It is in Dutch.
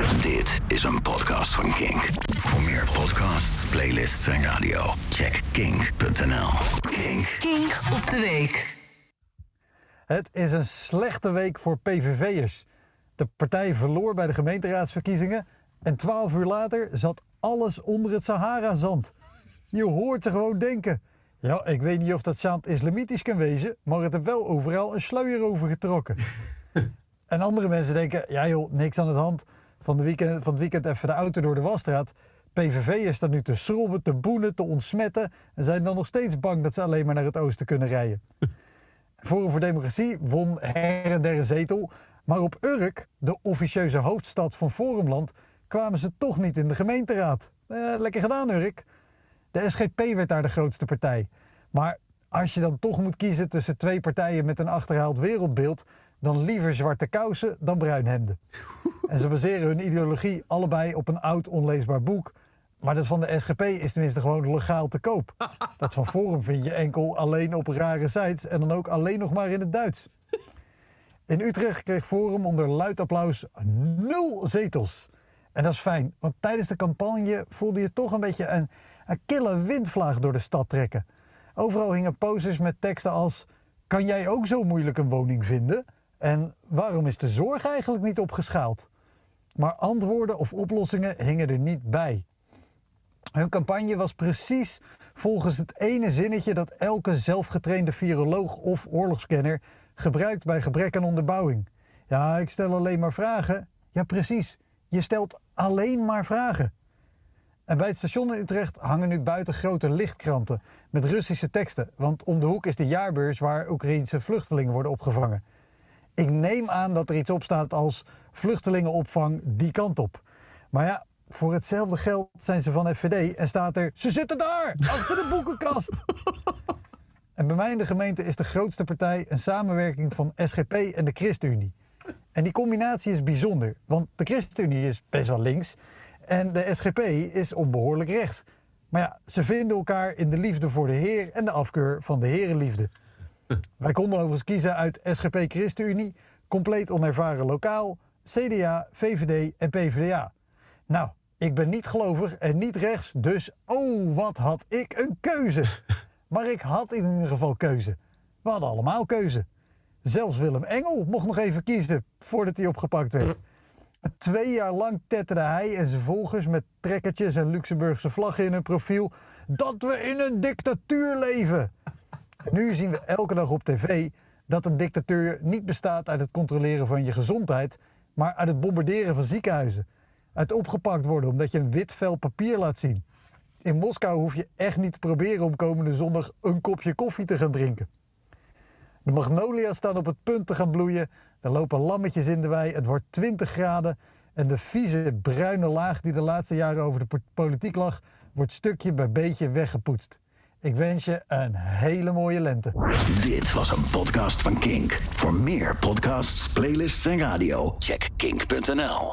Dit is een podcast van Kink. Voor meer podcasts, playlists en radio, check kink.nl. Kink. Kink op de week. Het is een slechte week voor PVV'ers. De partij verloor bij de gemeenteraadsverkiezingen en twaalf uur later zat alles onder het Sahara-zand. Je hoort ze gewoon denken. Ja, ik weet niet of dat zand islamitisch kan wezen, maar het heeft wel overal een sluier over getrokken. en andere mensen denken, ja joh, niks aan de hand. Van, de weekend, van het weekend even de auto door de wasstraat. PVV staat nu te schrobben, te boenen, te ontsmetten en zijn dan nog steeds bang dat ze alleen maar naar het oosten kunnen rijden. Forum voor Democratie won her en der een zetel. Maar op Urk, de officieuze hoofdstad van Forumland, kwamen ze toch niet in de gemeenteraad. Eh, lekker gedaan, Urk. De SGP werd daar de grootste partij. Maar als je dan toch moet kiezen tussen twee partijen met een achterhaald wereldbeeld, dan liever zwarte kousen dan bruinhemden. En ze baseren hun ideologie allebei op een oud onleesbaar boek. Maar dat van de SGP is tenminste gewoon legaal te koop. Dat van Forum vind je enkel alleen op rare sites en dan ook alleen nog maar in het Duits. In Utrecht kreeg Forum onder luid applaus nul zetels. En dat is fijn, want tijdens de campagne voelde je toch een beetje een, een kille windvlaag door de stad trekken. Overal hingen posters met teksten als: Kan jij ook zo moeilijk een woning vinden? En waarom is de zorg eigenlijk niet opgeschaald? Maar antwoorden of oplossingen hingen er niet bij. Hun campagne was precies volgens het ene zinnetje dat elke zelfgetrainde viroloog of oorlogskenner gebruikt bij gebrek aan onderbouwing. Ja, ik stel alleen maar vragen. Ja, precies. Je stelt alleen maar vragen. En bij het station in Utrecht hangen nu buiten grote lichtkranten met Russische teksten, want om de hoek is de jaarbeurs waar Oekraïense vluchtelingen worden opgevangen. Ik neem aan dat er iets op staat als vluchtelingenopvang die kant op. Maar ja, voor hetzelfde geld zijn ze van FVD en staat er: ze zitten daar, achter de boekenkast. en bij mij in de gemeente is de grootste partij een samenwerking van SGP en de ChristenUnie. En die combinatie is bijzonder, want de ChristenUnie is best wel links en de SGP is onbehoorlijk rechts. Maar ja, ze vinden elkaar in de liefde voor de Heer en de afkeur van de Herenliefde. Wij konden overigens kiezen uit SGP ChristenUnie, compleet onervaren lokaal, CDA, VVD en PvdA. Nou, ik ben niet gelovig en niet rechts, dus oh, wat had ik een keuze. Maar ik had in ieder geval keuze. We hadden allemaal keuze. Zelfs Willem Engel mocht nog even kiezen voordat hij opgepakt werd. Twee jaar lang tetterde hij en zijn volgers met trekkertjes en Luxemburgse vlaggen in hun profiel dat we in een dictatuur leven. Nu zien we elke dag op tv dat een dictatuur niet bestaat uit het controleren van je gezondheid, maar uit het bombarderen van ziekenhuizen. Uit opgepakt worden omdat je een wit vel papier laat zien. In Moskou hoef je echt niet te proberen om komende zondag een kopje koffie te gaan drinken. De magnolia's staan op het punt te gaan bloeien. Er lopen lammetjes in de wei. Het wordt 20 graden. En de vieze bruine laag die de laatste jaren over de politiek lag, wordt stukje bij beetje weggepoetst. Ik wens je een hele mooie lente. Dit was een podcast van Kink. Voor meer podcasts, playlists en radio, check kink.nl.